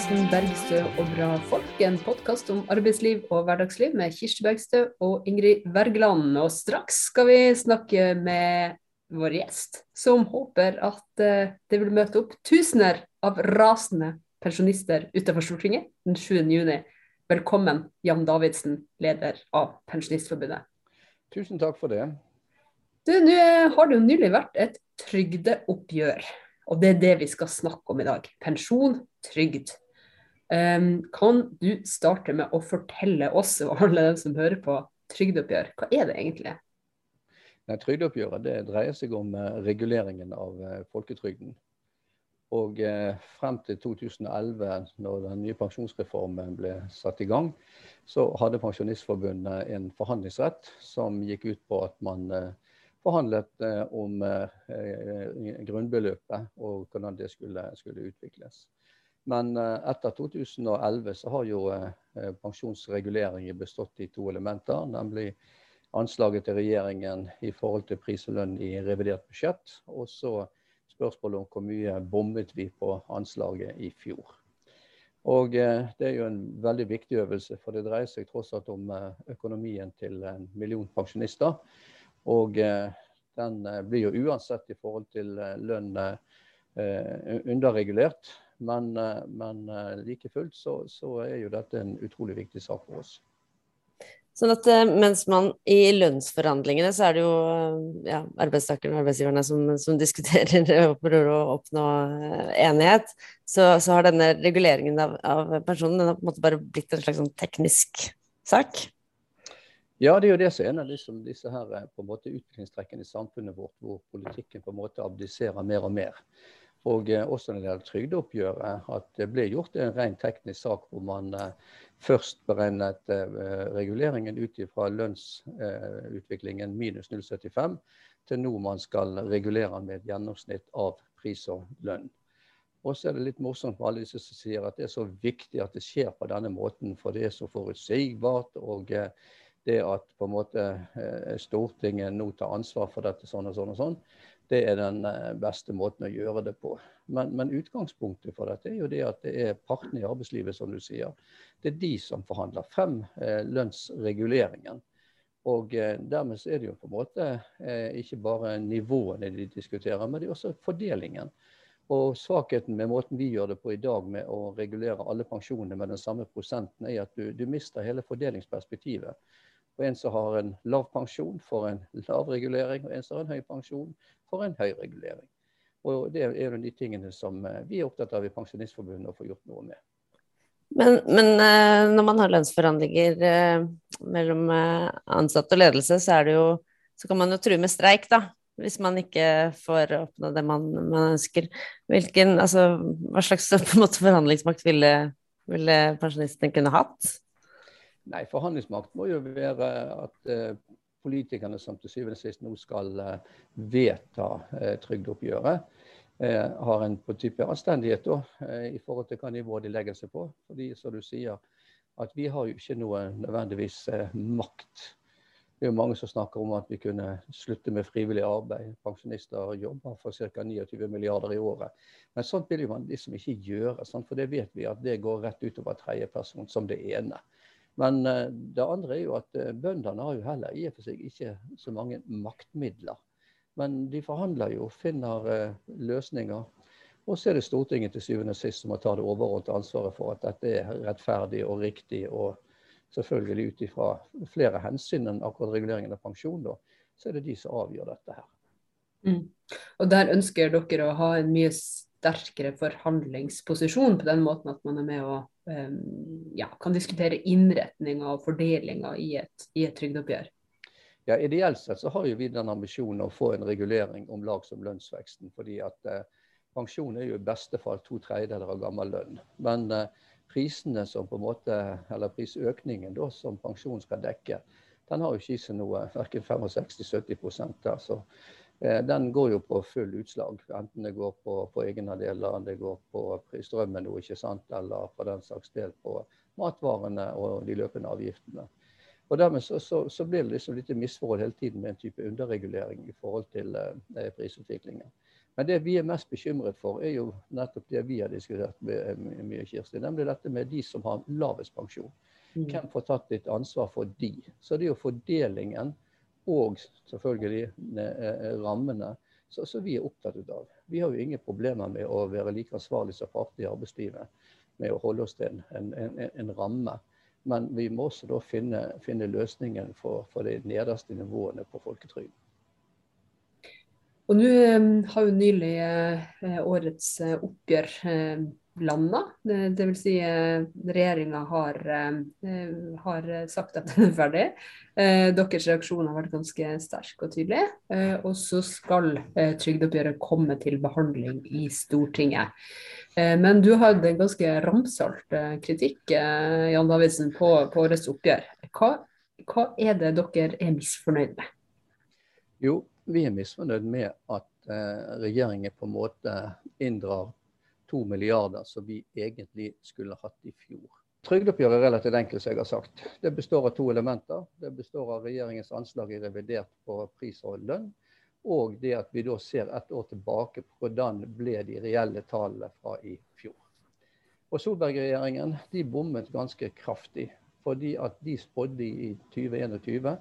podkasten 'Bergstø og bra folk', en podkast om arbeidsliv og hverdagsliv med Kirsti Bergstø og Ingrid Wergeland. Og straks skal vi snakke med vår gjest, som håper at eh, det vil møte opp tusener av rasende pensjonister utenfor Stortinget den 7. juni. Velkommen, Jan Davidsen, leder av Pensjonistforbundet. Tusen takk for det. Du, Nå har det jo nylig vært et trygdeoppgjør. Og det er det vi skal snakke om i dag. Pensjon, trygd. Kan du starte med å fortelle oss og alle dem som hører på, trygdeoppgjør. Hva er det egentlig? Nei, trygdeoppgjøret det dreier seg om uh, reguleringen av uh, folketrygden. Og uh, frem til 2011, når den nye pensjonsreformen ble satt i gang, så hadde Pensjonistforbundet en forhandlingsrett som gikk ut på at man forhandlet eh, om eh, grunnbeløpet og hvordan det skulle, skulle utvikles. Men eh, etter 2011 så har jo pensjonsreguleringen bestått i to elementer. Nemlig anslaget til regjeringen i forhold til pris og lønn i revidert budsjett. Og så spørsmålet om hvor mye bommet vi på anslaget i fjor. Og Det er jo en veldig viktig øvelse, for det dreier seg tross alt om økonomien til en million pensjonister. Og eh, den eh, blir jo uansett i forhold til eh, lønn underregulert. Men, men like fullt så, så, er jo dette en utrolig viktig sak for oss. Sånn at mens man i lønnsforhandlingene så er det jo ja, arbeidstakerne og arbeidsgiverne som, som, diskuterer og prøver å oppnå enighet, så, så har denne reguleringen av, av pensjonen den har på en måte bare blitt en slags sånn teknisk sak? Ja, det er jo det som er en av liksom, disse her, eh, på en måte utviklingstrekkene i samfunnet vårt, hvor politikken på en måte abdiserer mer og mer. Og eh, også når det gjelder trygdeoppgjøret, at det ble gjort en ren teknisk sak hvor man eh, først beregnet eh, reguleringen ut fra lønnsutviklingen minus 0,75, til nå man skal regulere med et gjennomsnitt av pris og lønn. Og så er det litt morsomt med alle disse som sier at det er så viktig at det skjer på denne måten, for det er så forutsigbart. og det at på en måte Stortinget nå tar ansvar for dette sånn og sånn og sånn, det er den eh, beste måten å gjøre det på. Men, men, utgangspunktet for dette er jo det at det er partene i arbeidslivet, som du sier. Det er de som forhandler frem eh, lønnsreguleringen. Og eh, dermed er det jo på en måte eh, ikke bare nivåene de diskuterer, men det er også fordelingen. Og Svakheten med måten vi gjør det på i dag, med å regulere alle pensjonene med den samme prosenten, er at du, du mister hele fordelingsperspektivet. Og en som har en lav pensjon, får en lav regulering, og en som har en høy pensjon, får en høy regulering. Og Det er en av de tingene som eh, vi er opptatt av i Pensjonistforbundet å få gjort noe med. Men, men eh, når man har lønnsforhandlinger eh, mellom ansatte og ledelse, så, jo, så, kan man jo true med streik, da. Hvis man ikke får oppnå det man, man ønsker. Hvilken, altså, hva slags måte, forhandlingsmakt ville, ville pensjonistene kunne hatt? Nei, forhandlingsmakt må jo være at eh, politikerne som til syvende og sist nå skal eh, vedta eh, trygdeoppgjøret, har en på type anstendighet da, i forhold til hva nivå de legger seg på. Fordi som du sier, at vi har jo ikke noe nødvendigvis makt. Det er jo mange som snakker om at vi kunne slutte med frivillig arbeid. Pensjonister jobber for ca. 29 milliarder i året. Men sånt vil man liksom ikke gjøre. Sant? For det vet vi at det går rett utover tredjeperson som det ene. Men eh, det andre er jo at eh, bøndene har jo heller i og for seg ikke så mange maktmidler. Men de forhandler jo, finner eh, løsninger. Og så er det Stortinget til syvende og sist som må ta det overordnede ansvaret for at dette er rettferdig og riktig. Og selvfølgelig ut ifra flere hensyn enn akkurat reguleringen av pensjon, da, så er det de som avgjør dette her. Mm. Og der ønsker dere å ha en mye sterkere forhandlingsposisjon på den måten at man er med um, ja, kan diskutere innretninga og fordelinga i et, et trygdeoppgjør? Ja, Ideelt sett så har jo vi den ambisjonen å få en regulering om lag som lønnsveksten. fordi at eh, Pensjon er jo i beste fall to tredjedeler av gammel lønn. Men eh, prisene som på en måte, eller prisøkningen da, som pensjon skal dekke, den har jo ikke i seg noe verken 65-70 der. Eh, den går jo på full utslag. Enten det går på, på egenandeler, det går på prisstrømmen ikke sant? eller for den saks del på matvarene og de løpende avgiftene. Og Dermed så, så, så blir det liksom litt misforhold hele tiden med en type underregulering i forhold til eh, prisutviklingen. Men det vi er mest bekymret for, er jo nettopp det vi har diskutert med, mye, Kirsti. Nemlig dette med de som har lavest pensjon. Mm. Hvem får tatt litt ansvar for de? Så det er jo fordelingen og selvfølgelig eh, rammene så, så vi er opptatt av. Vi har jo ingen problemer med å være like ansvarlig som partene i arbeidslivet med å holde oss til en, en, en ramme. Men vi må også da finne, finne løsningen for, for de nederste nivåene på folketrygden. Og nå eh, har jo nylig eh, årets eh, oppgjør landa. Vil si regjeringa har, har, sagt at den er ferdig. Deres reaksjon har vært ganske sterk og tydelig. Og så skal trygdeoppgjøret komme til behandling i Stortinget. Men du hadde en ganske ramsalt kritikk Jan Davidsen, på, på årets oppgjør. Hva, hva er det dere er misfornøyd med? Jo, vi er misfornøyd med at eh, regjeringen på en måte inndrar to milliarder som vi egentlig skulle hatt i fjor. Trygdeoppgjøret er relativt enkelt, som jeg har sagt. Det består av to elementer. Det består av regjeringens anslag i revidert på pris og lønn. Og det at vi da ser ett år tilbake på hvordan ble de reelle tallene fra i fjor. Og Solberg-regjeringen de bommet ganske kraftig. Fordi at de spådde i 2021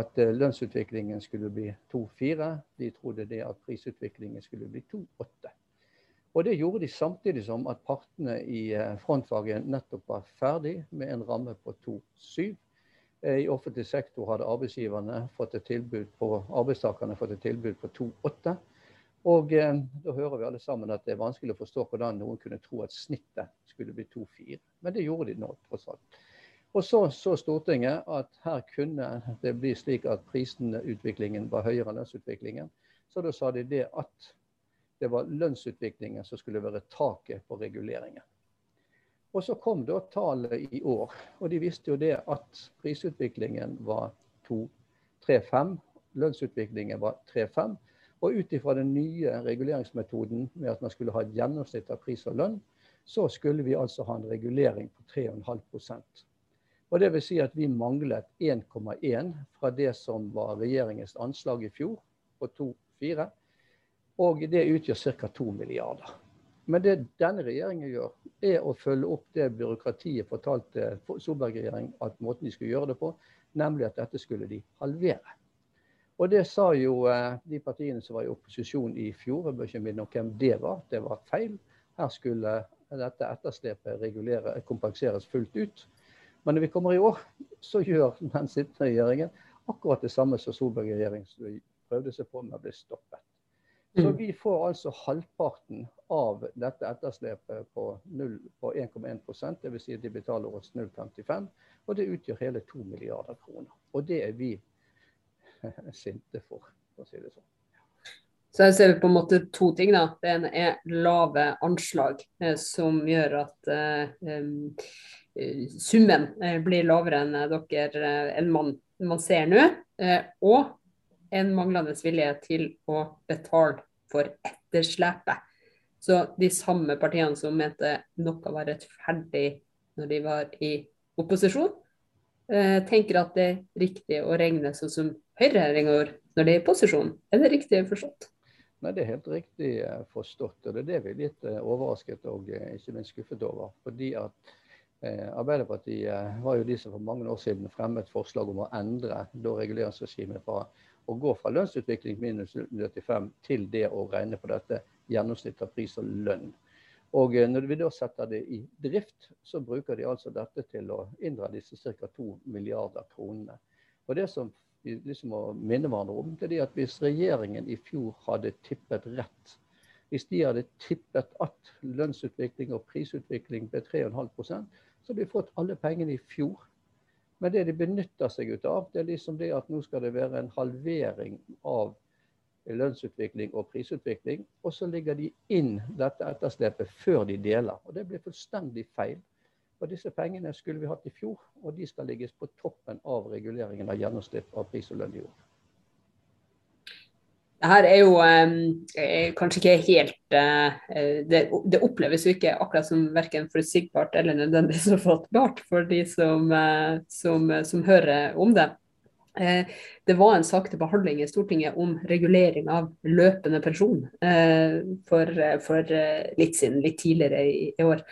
at eh, lønnsutviklingen skulle bli 2,4. De trodde det at prisutviklingen skulle bli 2,8. Og Det gjorde de samtidig som at partene i eh, frontfaget nettopp var ferdig med en ramme på 2,7. Eh, I offentlig sektor hadde arbeidsgiverne fått et tilbud på, arbeidstakerne fått et tilbud på 2,8. Og eh, da hører vi alle sammen at det er vanskelig å forstå hvordan noen kunne tro at snittet skulle bli 2,4. Men det gjorde de nå, tross alt. Og så så Stortinget at her kunne det bli slik at prisutviklingen var høyere enn lønnsutviklingen. Så da sa de det at det var lønnsutviklingen som skulle være taket på reguleringen. Og så kom da tallet i år, og de visste jo det at prisutviklingen var 2-3-5. lønnsutviklingen var 3-5. Og ut ifra den nye reguleringsmetoden med at man skulle ha et gjennomsnitt av pris og lønn, så skulle vi altså ha en regulering på 3,5% og det vil si at vi manglet 1,1 fra det som var regjeringens anslag i fjor, på 2,4. Og det utgjør ca. 2 milliarder. Men det denne regjeringen gjør, er å følge opp det byråkratiet fortalte Solberg-regjeringen at måten de skulle gjøre det på, nemlig at dette skulle de halvere. Og det sa jo eh, de partiene som var i opposisjon i fjor, jeg bør ikke minne om hvem det var, det var feil. Her skulle dette etterslepet kompenseres fullt ut. Men når vi kommer i år, så gjør den sittende regjeringen akkurat det samme som Solberg-regjeringen prøvde seg på, men ble stoppet. Så mm. vi får altså halvparten av dette etterslepet på, på 1,1 dvs. Si de betaler oss 0,55. Og det utgjør hele 2 milliarder kroner. Og det er vi sinte for, for å si det sånn. Så her ser vi på en måte to ting. da. Det ene er lave anslag, eh, som gjør at eh, Eh, summen eh, blir lavere enn eh, dere enn man, man ser nå. Og en manglende vilje til å betale for etterslepet. Så de samme partiene som mente noe var rettferdig når de var i opposisjon, tenker at det er riktig å regne sånn som høyreregjeringa gjorde når de er i posisjon. Er det riktig forstått? Nei, Det er helt riktig forstått. og Det er det vi er litt overrasket og ikke minst skuffet over. fordi at Eh, Arbeiderpartiet var jo de som for mange år siden fremmet forslag om å endre reguleringsregimet fra å gå fra lønnsutvikling minus 0,85 til det å regne på dette gjennomsnittet av pris og lønn. Og eh, Når vi da setter det i drift, så bruker de altså dette til å inndra disse ca. 2 milliarder kronene. Og Det som vi liksom må minne hverandre om, det er at hvis regjeringen i fjor hadde tippet rett, hvis de hadde tippet at lønnsutvikling og prisutvikling ble 3,5% så hadde de fått alle pengene i fjor. Men det de benytter seg ut av, det er liksom det at nå skal det være en halvering av lønnsutvikling og prisutvikling. Og så ligger de inn dette etterslepet før de deler. Og det blir fullstendig feil. Og disse pengene skulle vi hatt i fjor, og de skal ligges på toppen av reguleringen av gjennomsnitt av pris og lønn i år. Det her er jo eh, kanskje ikke helt eh, det, det, oppleves jo ikke akkurat som verken forutsigbart eller nødvendigvis forfattbart for de som, eh, som, som, hører om det. Det var en sak til behandling i Stortinget om regulering av løpende pensjon for, for litt siden, litt tidligere i, i år.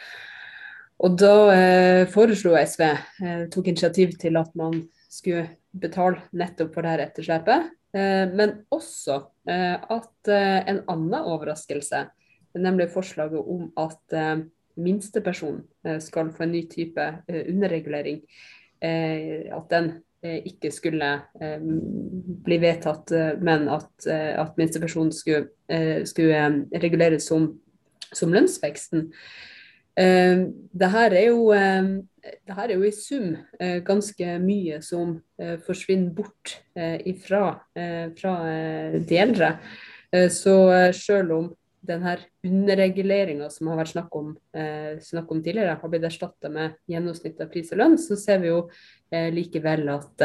Og da eh, foreslo SV, eh, tok initiativ til at man skulle betale nettopp for dette etterslepet. Eh, men også eh, at eh, en annen overraskelse, nemlig forslaget om at minsteperson skal få en ny type underregulering, at den ikke skulle bli vedtatt, men at, at minsteperson skulle, skulle reguleres som, som lønnsveksten. Uh, det her er jo i sum uh, ganske mye som uh, forsvinner bort ifra fra de eldre. så selv om denne underreguleringa som har vært snakk om, snakk om tidligere, har blitt erstatta med gjennomsnitt av pris og lønn, så ser vi jo likevel at,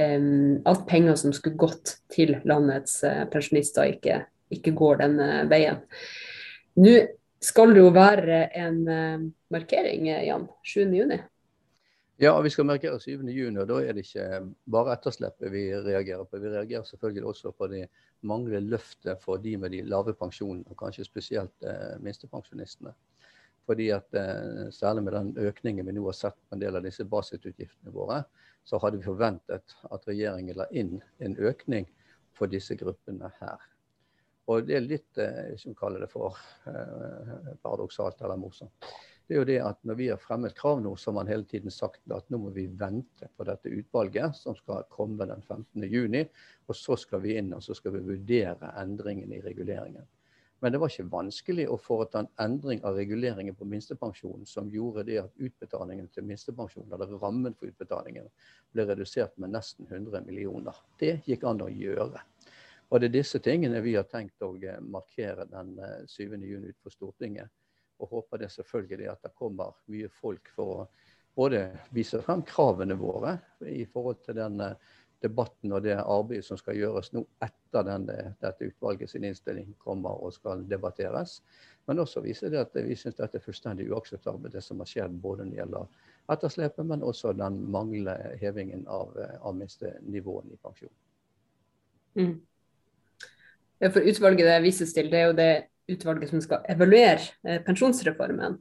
um, at penger som skulle gått til landets pensjonister, ikke, ikke går den veien. Nå skal det jo være en uh, markering, Jan, Jan. 7.6. Ja, vi skal markere 7.6, og da er det ikke bare etterslepet vi reagerer på. Vi reagerer selvfølgelig også på det manglende løftet for de med de lave pensjonene, og kanskje spesielt eh, minstepensjonistene. Fordi at eh, Særlig med den økningen vi nå har sett på en del av disse basisutgiftene våre, så hadde vi forventet at regjeringen la inn en økning for disse gruppene her. Og det er litt eh, som kaller det for eh, paradoksalt eller morsomt. Det er jo det at Når vi har fremmet krav nå, så har man hele tiden sagt at nå må vi vente på dette utvalget som skal komme den 15.6. Og så skal vi inn og så skal vi vurdere endringene i reguleringen. Men det var ikke vanskelig å foreta en endring av reguleringen på minstepensjonen som gjorde det at utbetalingen til minstepensjonen, eller rammen for utbetalingen, ble redusert med nesten 100 millioner. Det gikk an å gjøre. Og det er disse tingene vi har tenkt å eh, markere den 7. juni juni utenfor Stortinget. Og håper det selvfølgelig at det kommer mye folk for å både vise frem kravene våre i forhold til den eh, debatten og det arbeidet som skal gjøres nå etter den, dette utvalget sin innstilling kommer og skal debatteres. Men også vise det at vi syns dette er fullstendig uakseptabelt, det som har skjedd både når det gjelder etterslepet, men også den manglende hevingen av, av minstenivåene i pensjon. Mm. For utvalget det vises til, det er jo det utvalget som skal evaluere eh, pensjonsreformen.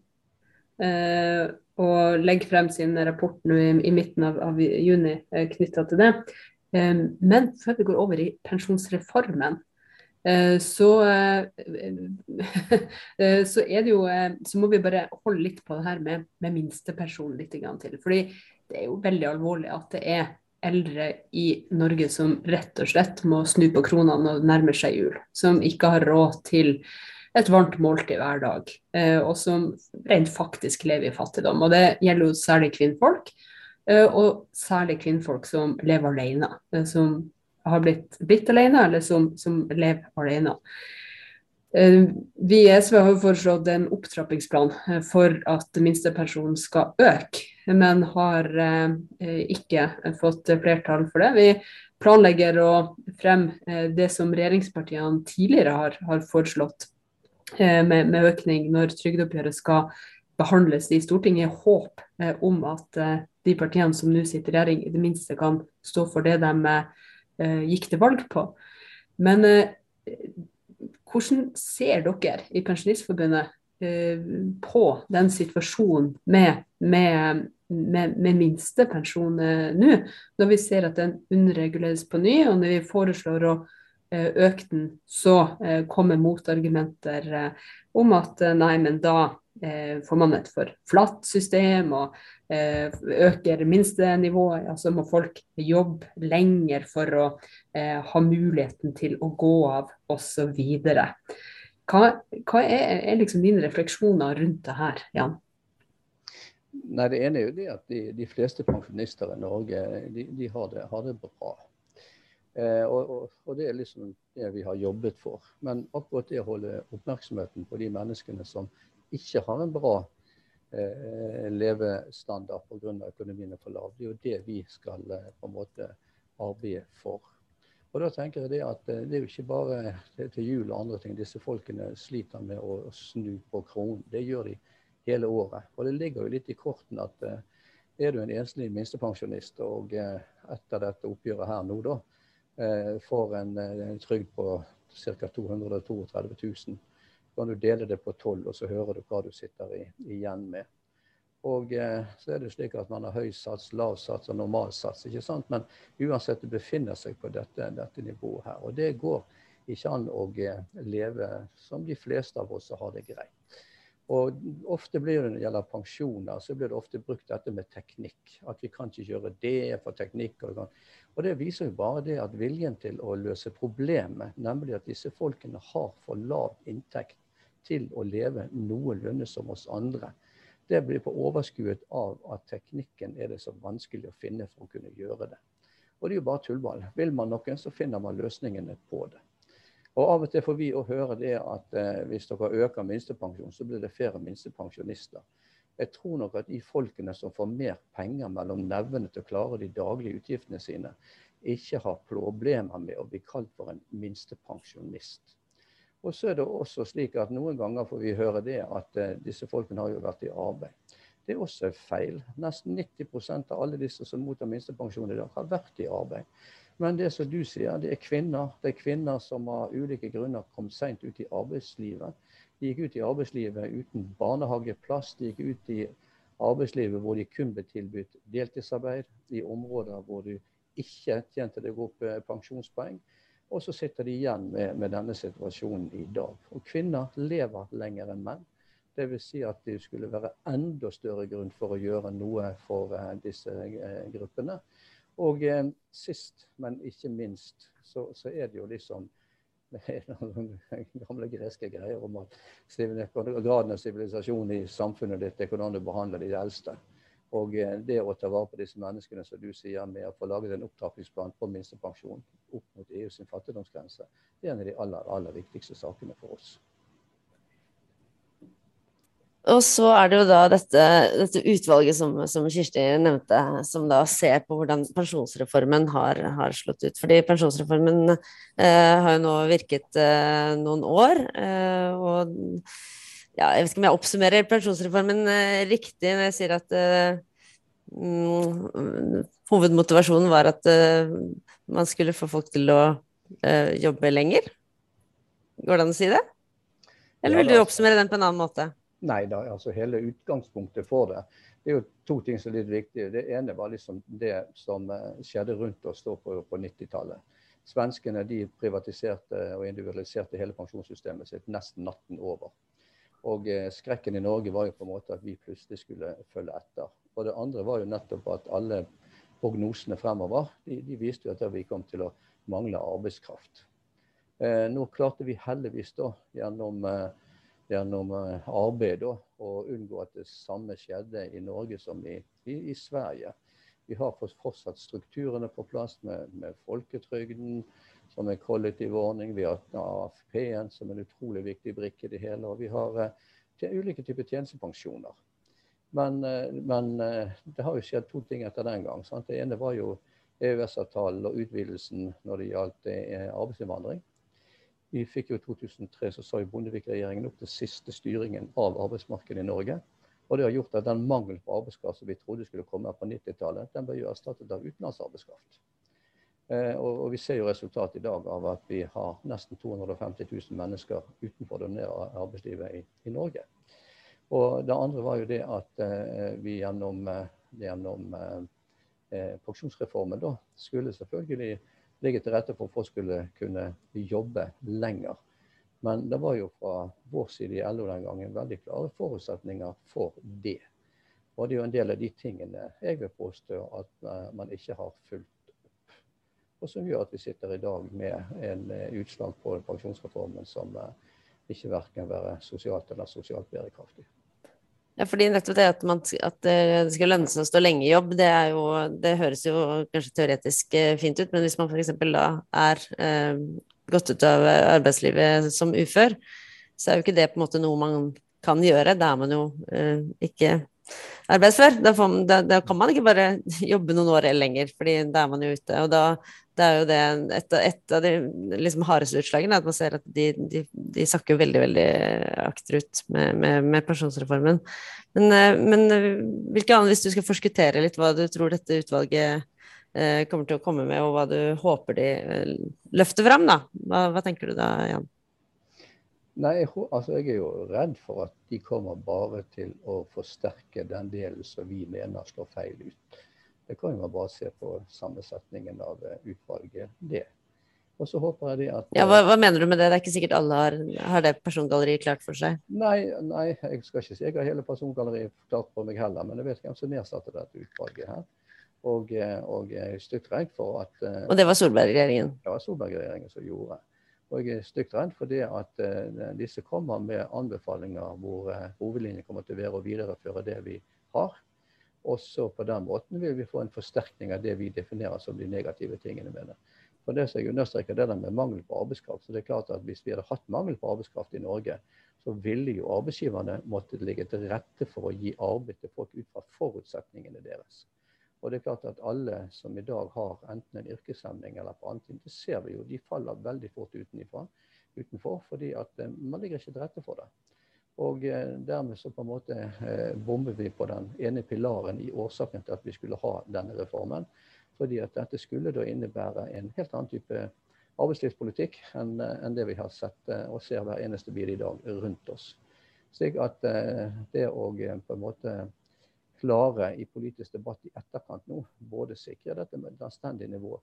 Eh, og legge frem sin rapport nå i, i midten av, av juni eh, knytta til det. Eh, men før vi går over i pensjonsreformen, så, så er det jo Så må vi bare holde litt på det her med, med minstepensjon litt til. Fordi det er jo veldig alvorlig at det er eldre i Norge som rett og slett må snu på kronene og nærme seg jul. Som ikke har råd til et varmt måltid hver dag, eh, og som rent faktisk lever i fattigdom. Og det gjelder jo særlig kvinnfolk, eh, og særlig kvinnfolk som lever alene. Eh, som har blitt, blitt alene, eller som, som lever alene. Vi i SV har foreslått en opptrappingsplan for at minstepensjonen skal øke men har eh, ikke fått flertall for det. Vi planlegger å fremme eh, det som regjeringspartiene tidligere har, har foreslått eh, med, med, økning når trygdeoppgjøret skal behandles i Stortinget, i håp om at de partiene som nå sitter i regjering, i det minste kan stå for det de gikk til valg på. Men hvordan ser dere i Pensjonistforbundet på den situasjonen med, med med, med minstepensjon eh, nå, når vi ser at den underreguleres på ny, og når vi foreslår å eh, øke den, så eh, kommer motargumenter om at nei, men da får man et for flatt system og øker minstenivået. Altså må folk jobbe lenger for å ha muligheten til å gå av osv. Hva, hva er, er liksom dine refleksjoner rundt det her, Jan? Nei, Det ene er jo det at de, de fleste pensjonister i Norge de, de har, det, har, det, bra. Eh, og, og, og, Det er liksom det vi har jobbet for. Men akkurat det å holde oppmerksomheten på de menneskene som ikke har en bra eh, levestandard pga. økonomien er for lav, det er jo det vi skal eh, på en måte arbeide for. Og da tenker jeg Det at eh, det er jo ikke bare til jul og andre ting. Disse folkene sliter med å snu på kronen. Det gjør de hele året. Og det ligger jo litt i korten at uh, er du en enslig minstepensjonist og eh, etter dette oppgjøret her nå, da, eh, får en, en trygd på ca. 232 000, kan du dele det på tolv, og så hører du hva du sitter i, igjen med. Og eh, så er det slik at man har høy sats, lav sats og normal sats. ikke sant? Men uansett, det befinner seg på dette, dette nivået her. Og det går ikke an å eh, leve som de fleste av oss har det greit. Og ofte blir det Når det gjelder pensjoner, så blir det ofte brukt dette med teknikk. At vi kan ikke gjøre det for teknikk. Og, og det viser jo bare det at viljen til å løse problemet, nemlig at disse folkene har for lav inntekt til å leve noenlunde som oss andre, det blir på overskuet av at teknikken er det så vanskelig å finne for å kunne gjøre det. Og det er jo bare tullball. Vil man noen, så finner man løsningene på det. Og Av og til får vi å høre det at eh, hvis dere øker minstepensjon, så blir det færre minstepensjonister. Jeg tror nok at de folkene som får mer penger mellom nevene til å klare de daglige utgiftene sine, ikke har problemer med å bli kalt for en minstepensjonist. Og så er det også slik at Noen ganger får vi høre det at eh, disse folkene har jo vært i arbeid. Det er også feil. Nesten 90% av alle disse som mottar minstepensjon i dag, har vært i arbeid. Men det som du sier, det er kvinner. Det er kvinner som av ulike grunner kom seint ut i arbeidslivet. De gikk ut i arbeidslivet uten barnehageplass. De gikk ut i arbeidslivet hvor de kun ble tilbudt deltidsarbeid, i områder hvor du ikke tjente deg opp eh, pensjonspoeng. Og så sitter de igjen med, med, denne situasjonen i dag. Og kvinner lever lenger enn menn. Dvs. Si at det skulle være enda større grunn for å gjøre noe for uh, disse uh, gruppene. Og eh, sist, men ikke minst, så, så, er det jo liksom gamle greske greier om at graden av sivilisasjon i samfunnet ditt er hvordan du behandler de eldste. Og eh, det å ta vare på disse menneskene, som du sier, med å få laget en opptrappingsplan på minstepensjon opp mot EUs fattigdomsgrense, det er en av de aller, aller viktigste sakene for oss. Og så er det jo da dette, dette utvalget som, som, Kirsti nevnte, som da ser på hvordan pensjonsreformen har, har slått ut. Fordi pensjonsreformen eh, har jo nå virket eh, noen år. Eh, og ja, jeg vet ikke om jeg oppsummerer pensjonsreformen eh, riktig når jeg sier at mm, hovedmotivasjonen var at eh, man skulle få folk til å eh, jobbe lenger. Går det an å si det? Eller vil du oppsummere den på en annen måte? Nei da, altså hele utgangspunktet for det. Det er jo to ting som er litt viktige. Det ene var liksom det som eh, skjedde rundt oss på, på 90-tallet. Svenskene de privatiserte og individualiserte hele pensjonssystemet sitt nesten natten over. Og eh, skrekken i Norge var jo på en måte at vi plutselig skulle følge etter. Og det andre var jo nettopp at alle prognosene fremover de, de viste jo at vi kom til å mangle arbeidskraft. Eh, nå klarte vi heldigvis da gjennom eh, gjennom eh, arbeid da, og unngå at det samme skjedde i Norge som i, i, i Sverige. Vi har fortsatt strukturene på plass med, med folketrygden som en kollektiv ordning. Vi har AFP-en som en utrolig viktig brikke i det hele. Og vi har uh, ulike typer tjenestepensjoner. Men, uh, men uh, det har jo skjedd to ting etter den gang. Sant? Det ene var jo EØS-avtalen og utvidelsen når det gjaldt arbeidsinnvandring. Vi fikk jo i 2003 så sa jo Bondevik-regjeringen opp til siste styringen av arbeidsmarkedet i Norge. Og det har gjort at den mangel på arbeidskraft som vi trodde skulle komme på 90-tallet, den ble jo erstattet av utenlandsarbeidskraft. Eh, og, og, vi ser jo resultatet i dag av at vi har nesten 250 000 mennesker utenfor det ordinære arbeidslivet i, i, Norge. Og det andre var jo det at eh, vi gjennom, eh, gjennom eh, eh, pensjonsreformen da skulle selvfølgelig ligge til rette for at folk skulle kunne jobbe lenger. Men det var jo fra vår side i LO den gangen veldig klare forutsetninger for det. Og det er jo en del av de tingene jeg vil påstå at uh, man ikke har fulgt opp. Og som gjør at vi sitter i dag med en uh, utslag på pensjonsreformen som uh, ikke verken være sosialt eller sosialt bærekraftig. Ja, fordi nettopp det at, man, at, det skal lønne seg å stå lenge i jobb, det, jo, det høres jo kanskje teoretisk eh, fint ut, men hvis man f.eks. da er eh, gått ut av arbeidslivet som ufør, så er jo ikke det på en måte noe man kan gjøre. Da er man jo eh, ikke arbeidsfør. Da, får, da, da, kan man ikke bare jobbe noen år lenger, fordi da er man jo ute. Og da Det er jo det et, et av de liksom, hardeste utslagene, at man ser at de, de, de sakker veldig, veldig akterut med, med, med pensjonsreformen. Men, eh, men eh, hvilke andre, hvis du skal forskuttere litt hva du tror dette utvalget eh, kommer til å komme med, og hva du håper de eh, løfter fram, da? Hva, hva tenker du da, Jan? Nei, jeg, altså jeg er jo redd for at de kommer bare til å forsterke den delen som vi mener slår feil ut. Det kan man bare se på sammensetningen av eh, utvalget. det. Og så håper jeg det at Ja, hva, hva, mener du med det? Det er ikke sikkert alle har, har det persongalleriet klart for seg? Nei, nei, jeg skal ikke si jeg har hele persongalleriet klart for meg heller, men jeg vet hvem som nedsatte dette utvalget her. Og, eh, og jeg er stygt redd for at Og det var Solberg-regjeringen? Det var Solberg-regjeringen som gjorde. Og jeg er stygt redd for det at disse kommer med anbefalinger hvor hovedlinjen kommer til å være å videreføre det vi har. Og så på den måten vil vi få en forsterkning av det vi definerer som de negative tingene med det. For det som jeg understreker, det der med mangel på arbeidskraft. så det er klart at Hvis vi hadde hatt mangel på arbeidskraft i Norge, så ville jo arbeidsgiverne måttet ligge til rette for å gi arbeid til folk ut fra forutsetningene deres. Og det er klart at Alle som i dag har enten en yrkeshemning eller på annet, det ser vi jo, de faller veldig fort utenifra, utenfor, fordi at eh, man ligger ikke til rette for det. Og eh, dermed så på en måte eh, bomber vi på den ene pilaren i årsaken til at vi skulle ha denne reformen. Fordi at dette skulle da innebære en helt annen type arbeidslivspolitikk enn, eh, det vi har sett og ser hver eneste bil i dag rundt oss. Slik at det å på en måte klare i politisk debatt i etterkant nå, både sikre dette med et anstendig nivå.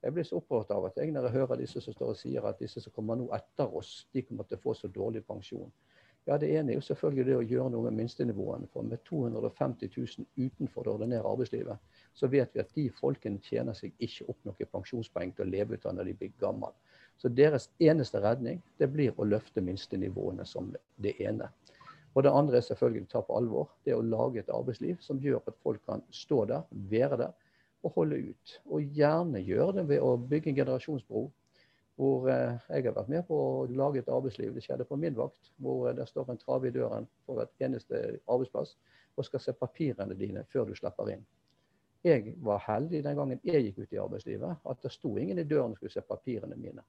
Jeg blir så opprørt av at jeg når jeg hører disse som står og sier at disse som kommer nå etter oss, de kommer til å få så dårlig pensjon. Ja, Det ene er jo selvfølgelig det å gjøre noe med minstenivåene. For med 250 000 utenfor det ordinære arbeidslivet, så vet vi at de folkene tjener seg ikke opp noen pensjonspoeng til å leve ut av når de blir gamle. Så deres eneste redning det blir å løfte minstenivåene som det ene. Og det andre er selvfølgelig å ta på alvor. Det å lage et arbeidsliv som gjør at folk kan stå der, være der og holde ut. Og gjerne gjøre det ved å bygge en generasjonsbro hvor eh, jeg har vært med på å lage et arbeidsliv. Det skjedde på min vakt, hvor eh, det står en trave i døren på hvert eneste arbeidsplass og skal se papirene dine før du slipper inn. Jeg var heldig den gangen jeg gikk ut i arbeidslivet, at det sto ingen i døren og skulle se papirene mine.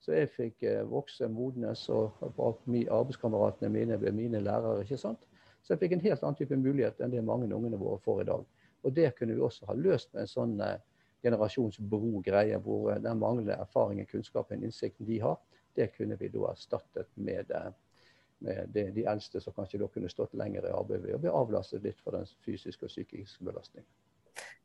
Så jeg fikk eh, vokse, modnes, og arbeidskameratene mine ble mine lærere. ikke sant? Så jeg fikk en helt annen type mulighet enn det mange ungene våre får i dag. Og det kunne vi også ha løst med en sånn generasjonsbro-greie, hvor den manglende erfaringen, kunnskapen, innsikten de har, det kunne vi da erstattet med, eh, med de, de, eldste som kanskje da kunne stått lenger i arbeid ved å bli avlastet litt for den fysiske og psykiske belastningen.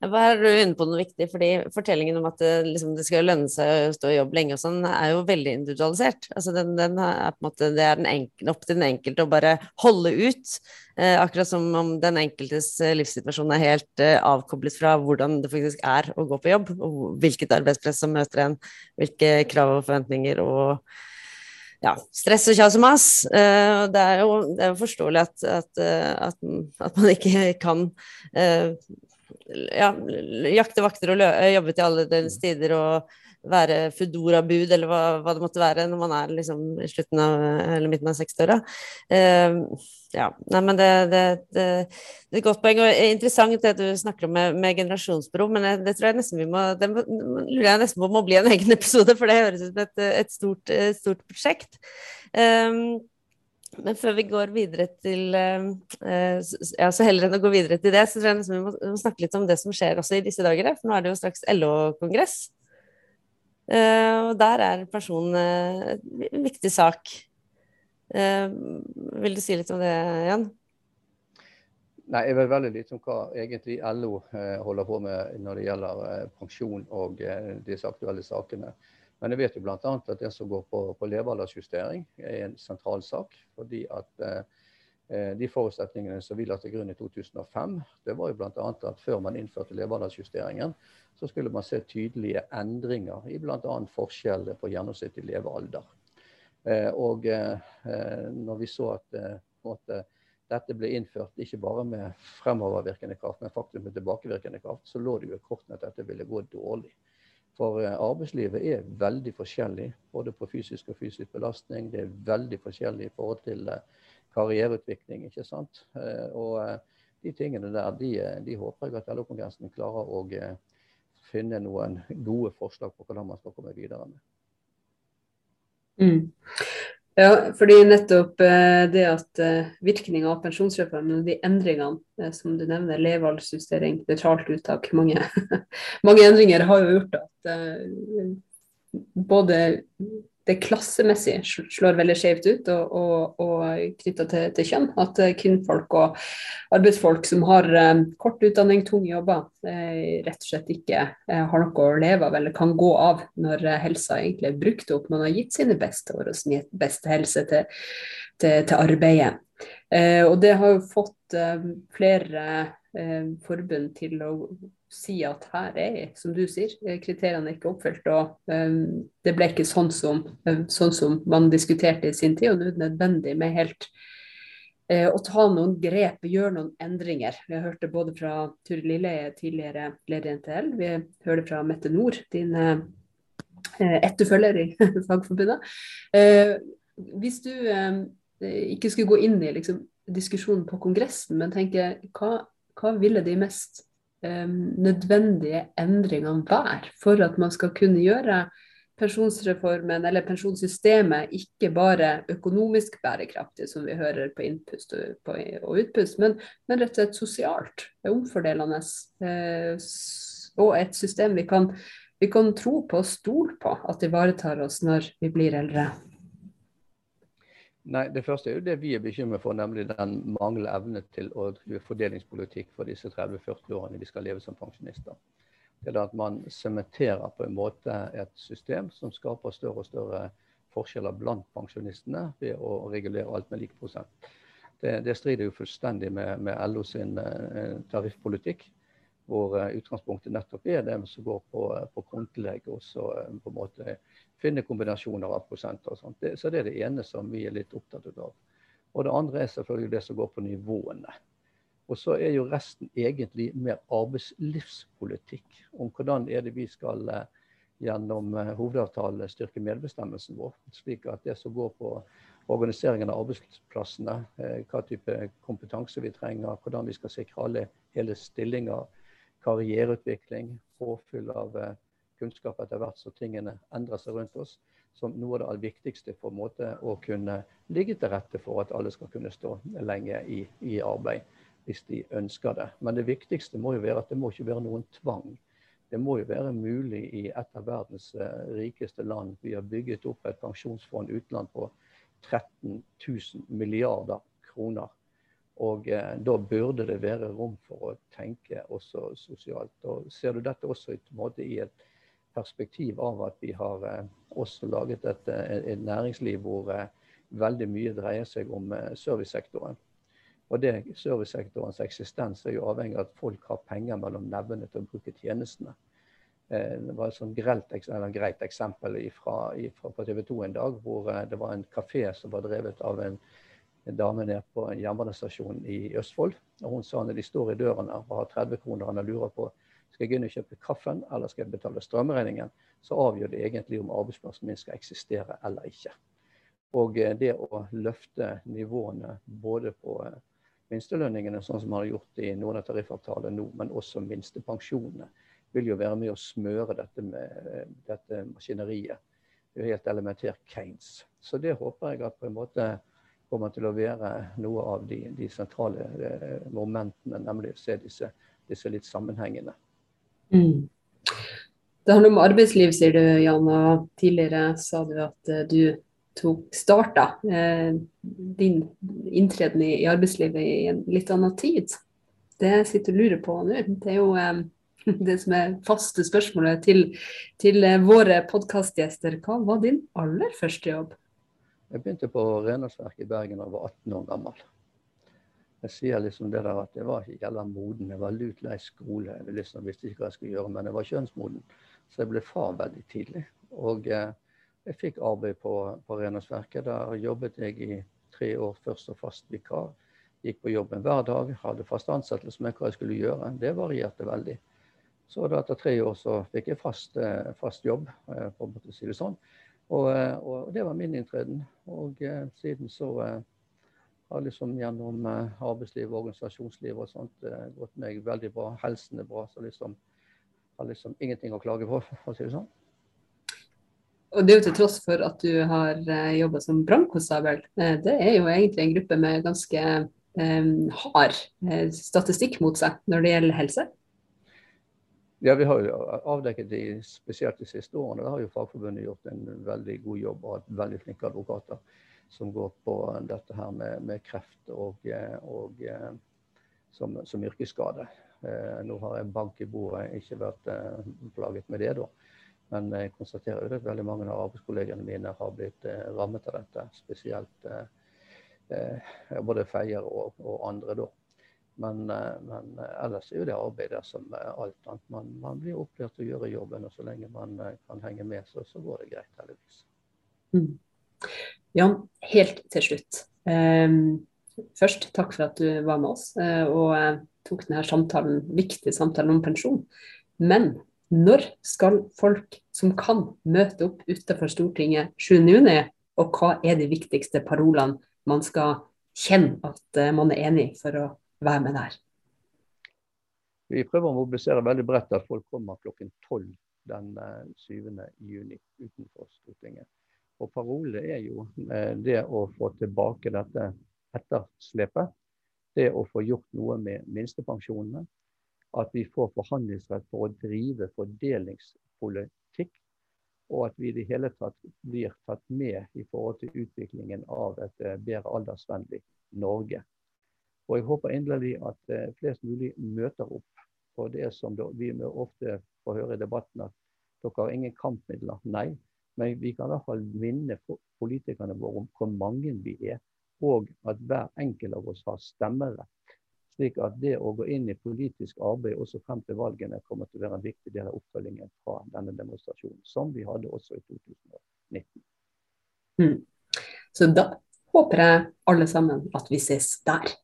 Her er du inne på noe viktig, fordi Fortellingen om at det, liksom, det skal lønne seg å stå i jobb lenge, og sånn, er jo veldig individualisert. Altså, den, den er på en måte, det er enkel, opp til den enkelte å bare holde ut. Eh, akkurat som om den enkeltes eh, livssituasjon er helt eh, avkoblet fra hvordan det faktisk er å gå på jobb. og Hvilket arbeidspress som møter en, hvilke krav og forventninger. og ja, stress og kjas og mas. Uh, det, er jo, det, er jo, forståelig at, at, eh, at, at man ikke kan ja, jakte vakter og jobbe til alle døgnets tider og være Foodora-bud eller hva, hva, det måtte være når man er liksom i slutten av eller midten av 60-åra. Uh, ja, nei, men det, det, det, det, er et godt poeng og interessant det du snakker om med, med generasjonsbro, men det, tror jeg nesten vi må det lurer jeg nesten på må bli en egen episode, for det høres ut som et, et, stort, et stort prosjekt. Um, men før vi går videre til uh, ja, så Heller enn å gå videre til det, så tror jeg liksom vi må, må, snakke litt om det som skjer også i disse dager. For nå er det jo straks LO-kongress. Uh, og der er pensjon uh, en viktig sak. vil du si litt om det, Jan? Nei, Jeg vet veldig lite om hva egentlig LO holder på med når det gjelder pensjon og disse aktuelle sakene. Men jeg vet jo bl.a. at det som går på, på levealdersjustering, er en sentral sak. fordi at eh, de forutsetningene som vi la til grunn i 2005, det var jo bl.a. at før man innførte levealdersjusteringen, så skulle man se tydelige endringer i bl.a. forskjellene på gjennomsnittlig levealder. Eh, og eh, når vi så at eh, måte, dette ble innført ikke bare med fremovervirkende kraft, men faktisk med tilbakevirkende kraft, så lå det jo i kortene at dette ville gå dårlig. For eh, arbeidslivet er veldig forskjellig, både på fysisk og fysisk belastning. Det er veldig forskjellig i forhold til eh, karriereutvikling. ikke sant? Eh, og de tingene der, de, de håper jeg at LO-kongressen klarer å finne noen gode forslag på hvordan man skal komme videre med. Mm. Ja, fordi nettopp eh, det at eh, virkninga av pensjonsreformen og de endringene eh, som du nevner, levealdersjustering, nøytralt uttak, mange, mange endringer har jo gjort at både det klassemessig slår veldig skjevt ut, og, og, og knytta til, til, kjønn. At eh, kvinnfolk og arbeidsfolk som har um, kort utdanning, tunge jobber, eh, rett og slett ikke eh, har noe å leve av eller kan gå av når eh, helsa egentlig er brukt opp. Man har gitt sine beste år og sin beste helse til, til, til arbeidet. Og det har jo fått flere forbund til å si at her er, som du sier, eh, kriteriene er ikke oppfylt. Og um, det ble ikke sånn som, um, sånn som, man diskuterte i sin tid, og nå er det nødvendig med helt uh, å ta noen grep, gjøre noen endringer. Vi har hørt det både fra Turid Lilleheie, tidligere leder i NTL, vi hører det fra Mette Nord, din uh, etterfølger i Fagforbundet. Uh, hvis du ikke skulle gå inn i liksom, diskusjonen på Kongressen, men tenke hva, hva ville de mest nødvendige endringene være for at man skal kunne gjøre pensjonsreformen eller pensjonssystemet ikke bare økonomisk bærekraftig, som vi hører på innpust og utpust, men, men, rett og slett sosialt, omfordelende. Eh, og et system vi kan, vi kan tro på og stole på at ivaretar oss når vi blir eldre. Nei, Det første er jo det vi er bekymret for, nemlig den manglende evne til å drive fordelingspolitikk for disse 30-40 årene vi skal leve som pensjonister. Det er at man sementerer på en måte et system som skaper større og større forskjeller blant pensjonistene ved å regulere alt med lik prosent. Det, det strider jo fullstendig med, med LO sin eh, tariffpolitikk, hvor eh, utgangspunktet nettopp er det som går på, på kontelegg og så eh, på en måte finne kombinasjoner av prosenter. og sånt. Det, så det er det ene som vi er litt opptatt av. Og det andre er selvfølgelig det som går på nivåene. Og så er jo resten egentlig mer arbeidslivspolitikk. Om hvordan er det vi skal eh, gjennom hovedavtalen hovedavtale styrke medbestemmelsen vår. Slik at det som går på organiseringen av arbeidsplassene, eh, hva type kompetanse vi trenger, hvordan vi skal sikre alle hele stillinger, karriereutvikling, påfyll av kunnskap etter hvert som tingene endrer seg rundt oss, som noe av det viktigste for en måte å kunne ligge til rette for at alle skal kunne stå lenge i, i arbeid hvis de ønsker det. Men det viktigste må jo være at det må ikke være noen tvang. Det må jo være mulig i et av verdens eh, rikeste land. Vi har bygget opp et pensjonsfond utland på 13 000 milliarder kroner. Og eh, da burde det være rom for å tenke også sosialt. Og Ser du dette også i, måte, i et perspektiv av at vi har eh, også laget et, eh, et næringsliv hvor eh, veldig mye dreier seg om servicesektoren. Og det Servicesektorens eksistens er jo avhengig av at folk har penger mellom nevene til å bruke tjenestene. Det var et sånn grelt, greit eksempel på TV 2 en dag, hvor det var en kafé som var drevet av en, en dame nede på en jernbanestasjon i Østfold. Og Hun sa når de står i døren og har 30 kroner og lurer på skal jeg gå inn og kjøpe kaffen, eller skal jeg betale strømregningen? Så avgjør det egentlig om arbeidsplassen min skal eksistere eller ikke. Og eh, det å løfte nivåene både på eh, minstelønningene, sånn som man har gjort i noen av tariffavtalene nå, men også minstepensjonene, vil jo være med å smøre dette, med, eh, dette maskineriet. Det er jo helt elementert Kanes. Så det håper jeg at på en måte kommer til å være noe av de, de sentrale momentene, nemlig å se disse, disse litt sammenhengende. Mm. Det handler om arbeidsliv, sier du, Jan. Tidligere sa du at uh, du tok starta eh, din inntreden i, i, arbeidslivet i en litt annen tid. Det sitter du og lurer på nå. Det er jo eh, det som er faste spørsmålet til, til uh, våre podkastgjester. Hva var din aller første jobb? Jeg begynte på renholdsverket i Bergen da jeg var 18 år gammel. Jeg sier liksom det der at jeg var ikke jævla moden. Jeg var lut lei skole. Jeg liksom visste ikke hva jeg skulle gjøre, men jeg var kjønnsmoden. Så jeg ble far veldig tidlig. Og eh, jeg fikk arbeid på, på renholdsverket. Der jobbet jeg i tre år først og fast vikar. Gikk på jobben hver dag, hadde fast ansettelse med hva jeg skulle gjøre. Det varierte veldig. Så da etter tre år så fikk jeg fast, eh, fast jobb, eh, for å si det sånn. Og, eh, og, det var min inntreden. Og eh, siden så eh, har liksom gjennom eh, arbeidsliv organisasjonsliv og sånt eh, gått meg veldig bra. Helsen er bra. Så liksom har liksom ingenting å klage på, for å si det sånn. Og det er jo til tross for at du har eh, jobba som brannkonstabel. Det er jo egentlig en gruppe med ganske hard statistikk mot seg når det gjelder helse. Ja, Vi har jo avdekket det spesielt de siste årene. Da har jo Fagforbundet gjort en veldig god jobb og hatt veldig flinke advokater som går på dette her med, med kreft og, eh, og eh, som, som, yrkesskade. Nå har jeg bank i bordet, ikke vært plaget med det, da. Men jeg konstaterer jo at veldig mange av arbeidskollegene mine har blitt eh, rammet av dette. Spesielt eh, eh, både feier og, og, andre, da. Men, men, ellers er jo det arbeidet som alt annet. Man, man, blir opplært til å gjøre jobben, og så lenge man kan henge med, så, så går det greit, heldigvis. Mm. Jan, helt til slutt. Um, først, takk for at du var med oss og tok denne samtalen, viktige samtalen om pensjon. Men når skal folk som kan, møte opp utenfor Stortinget 7.6, og hva er de viktigste parolene man skal kjenne at eh, man er enig for å være med der? Vi prøver å mobilisere veldig bredt at folk kommer klokken 12 den 7. Eh, juni utenfor Stortinget. Og Parolen er jo eh, det å få tilbake dette etterslepet. Det å få gjort noe med minstepensjonene at vi får forhandlingsrett for å drive fordelingspolitikk. Og at vi i det hele tatt blir tatt med i forhold til utviklingen av et eh, bedre aldersvennlig Norge. Og jeg håper inderlig at eh, flest mulig møter opp. For det som vi ofte får høre i debatten, at dere har ingen kampmidler. Nei, men vi kan i hvert fall minne politikerne våre om hvor mange vi er, og at hver enkelt av oss har stemmerett slik at det å gå inn i politisk arbeid også frem til valgene kommer til å være en viktig del av oppfølgingen fra denne demonstrasjonen, som vi hadde også i 2019. Mm. Så da håper jeg alle sammen at vi ses der.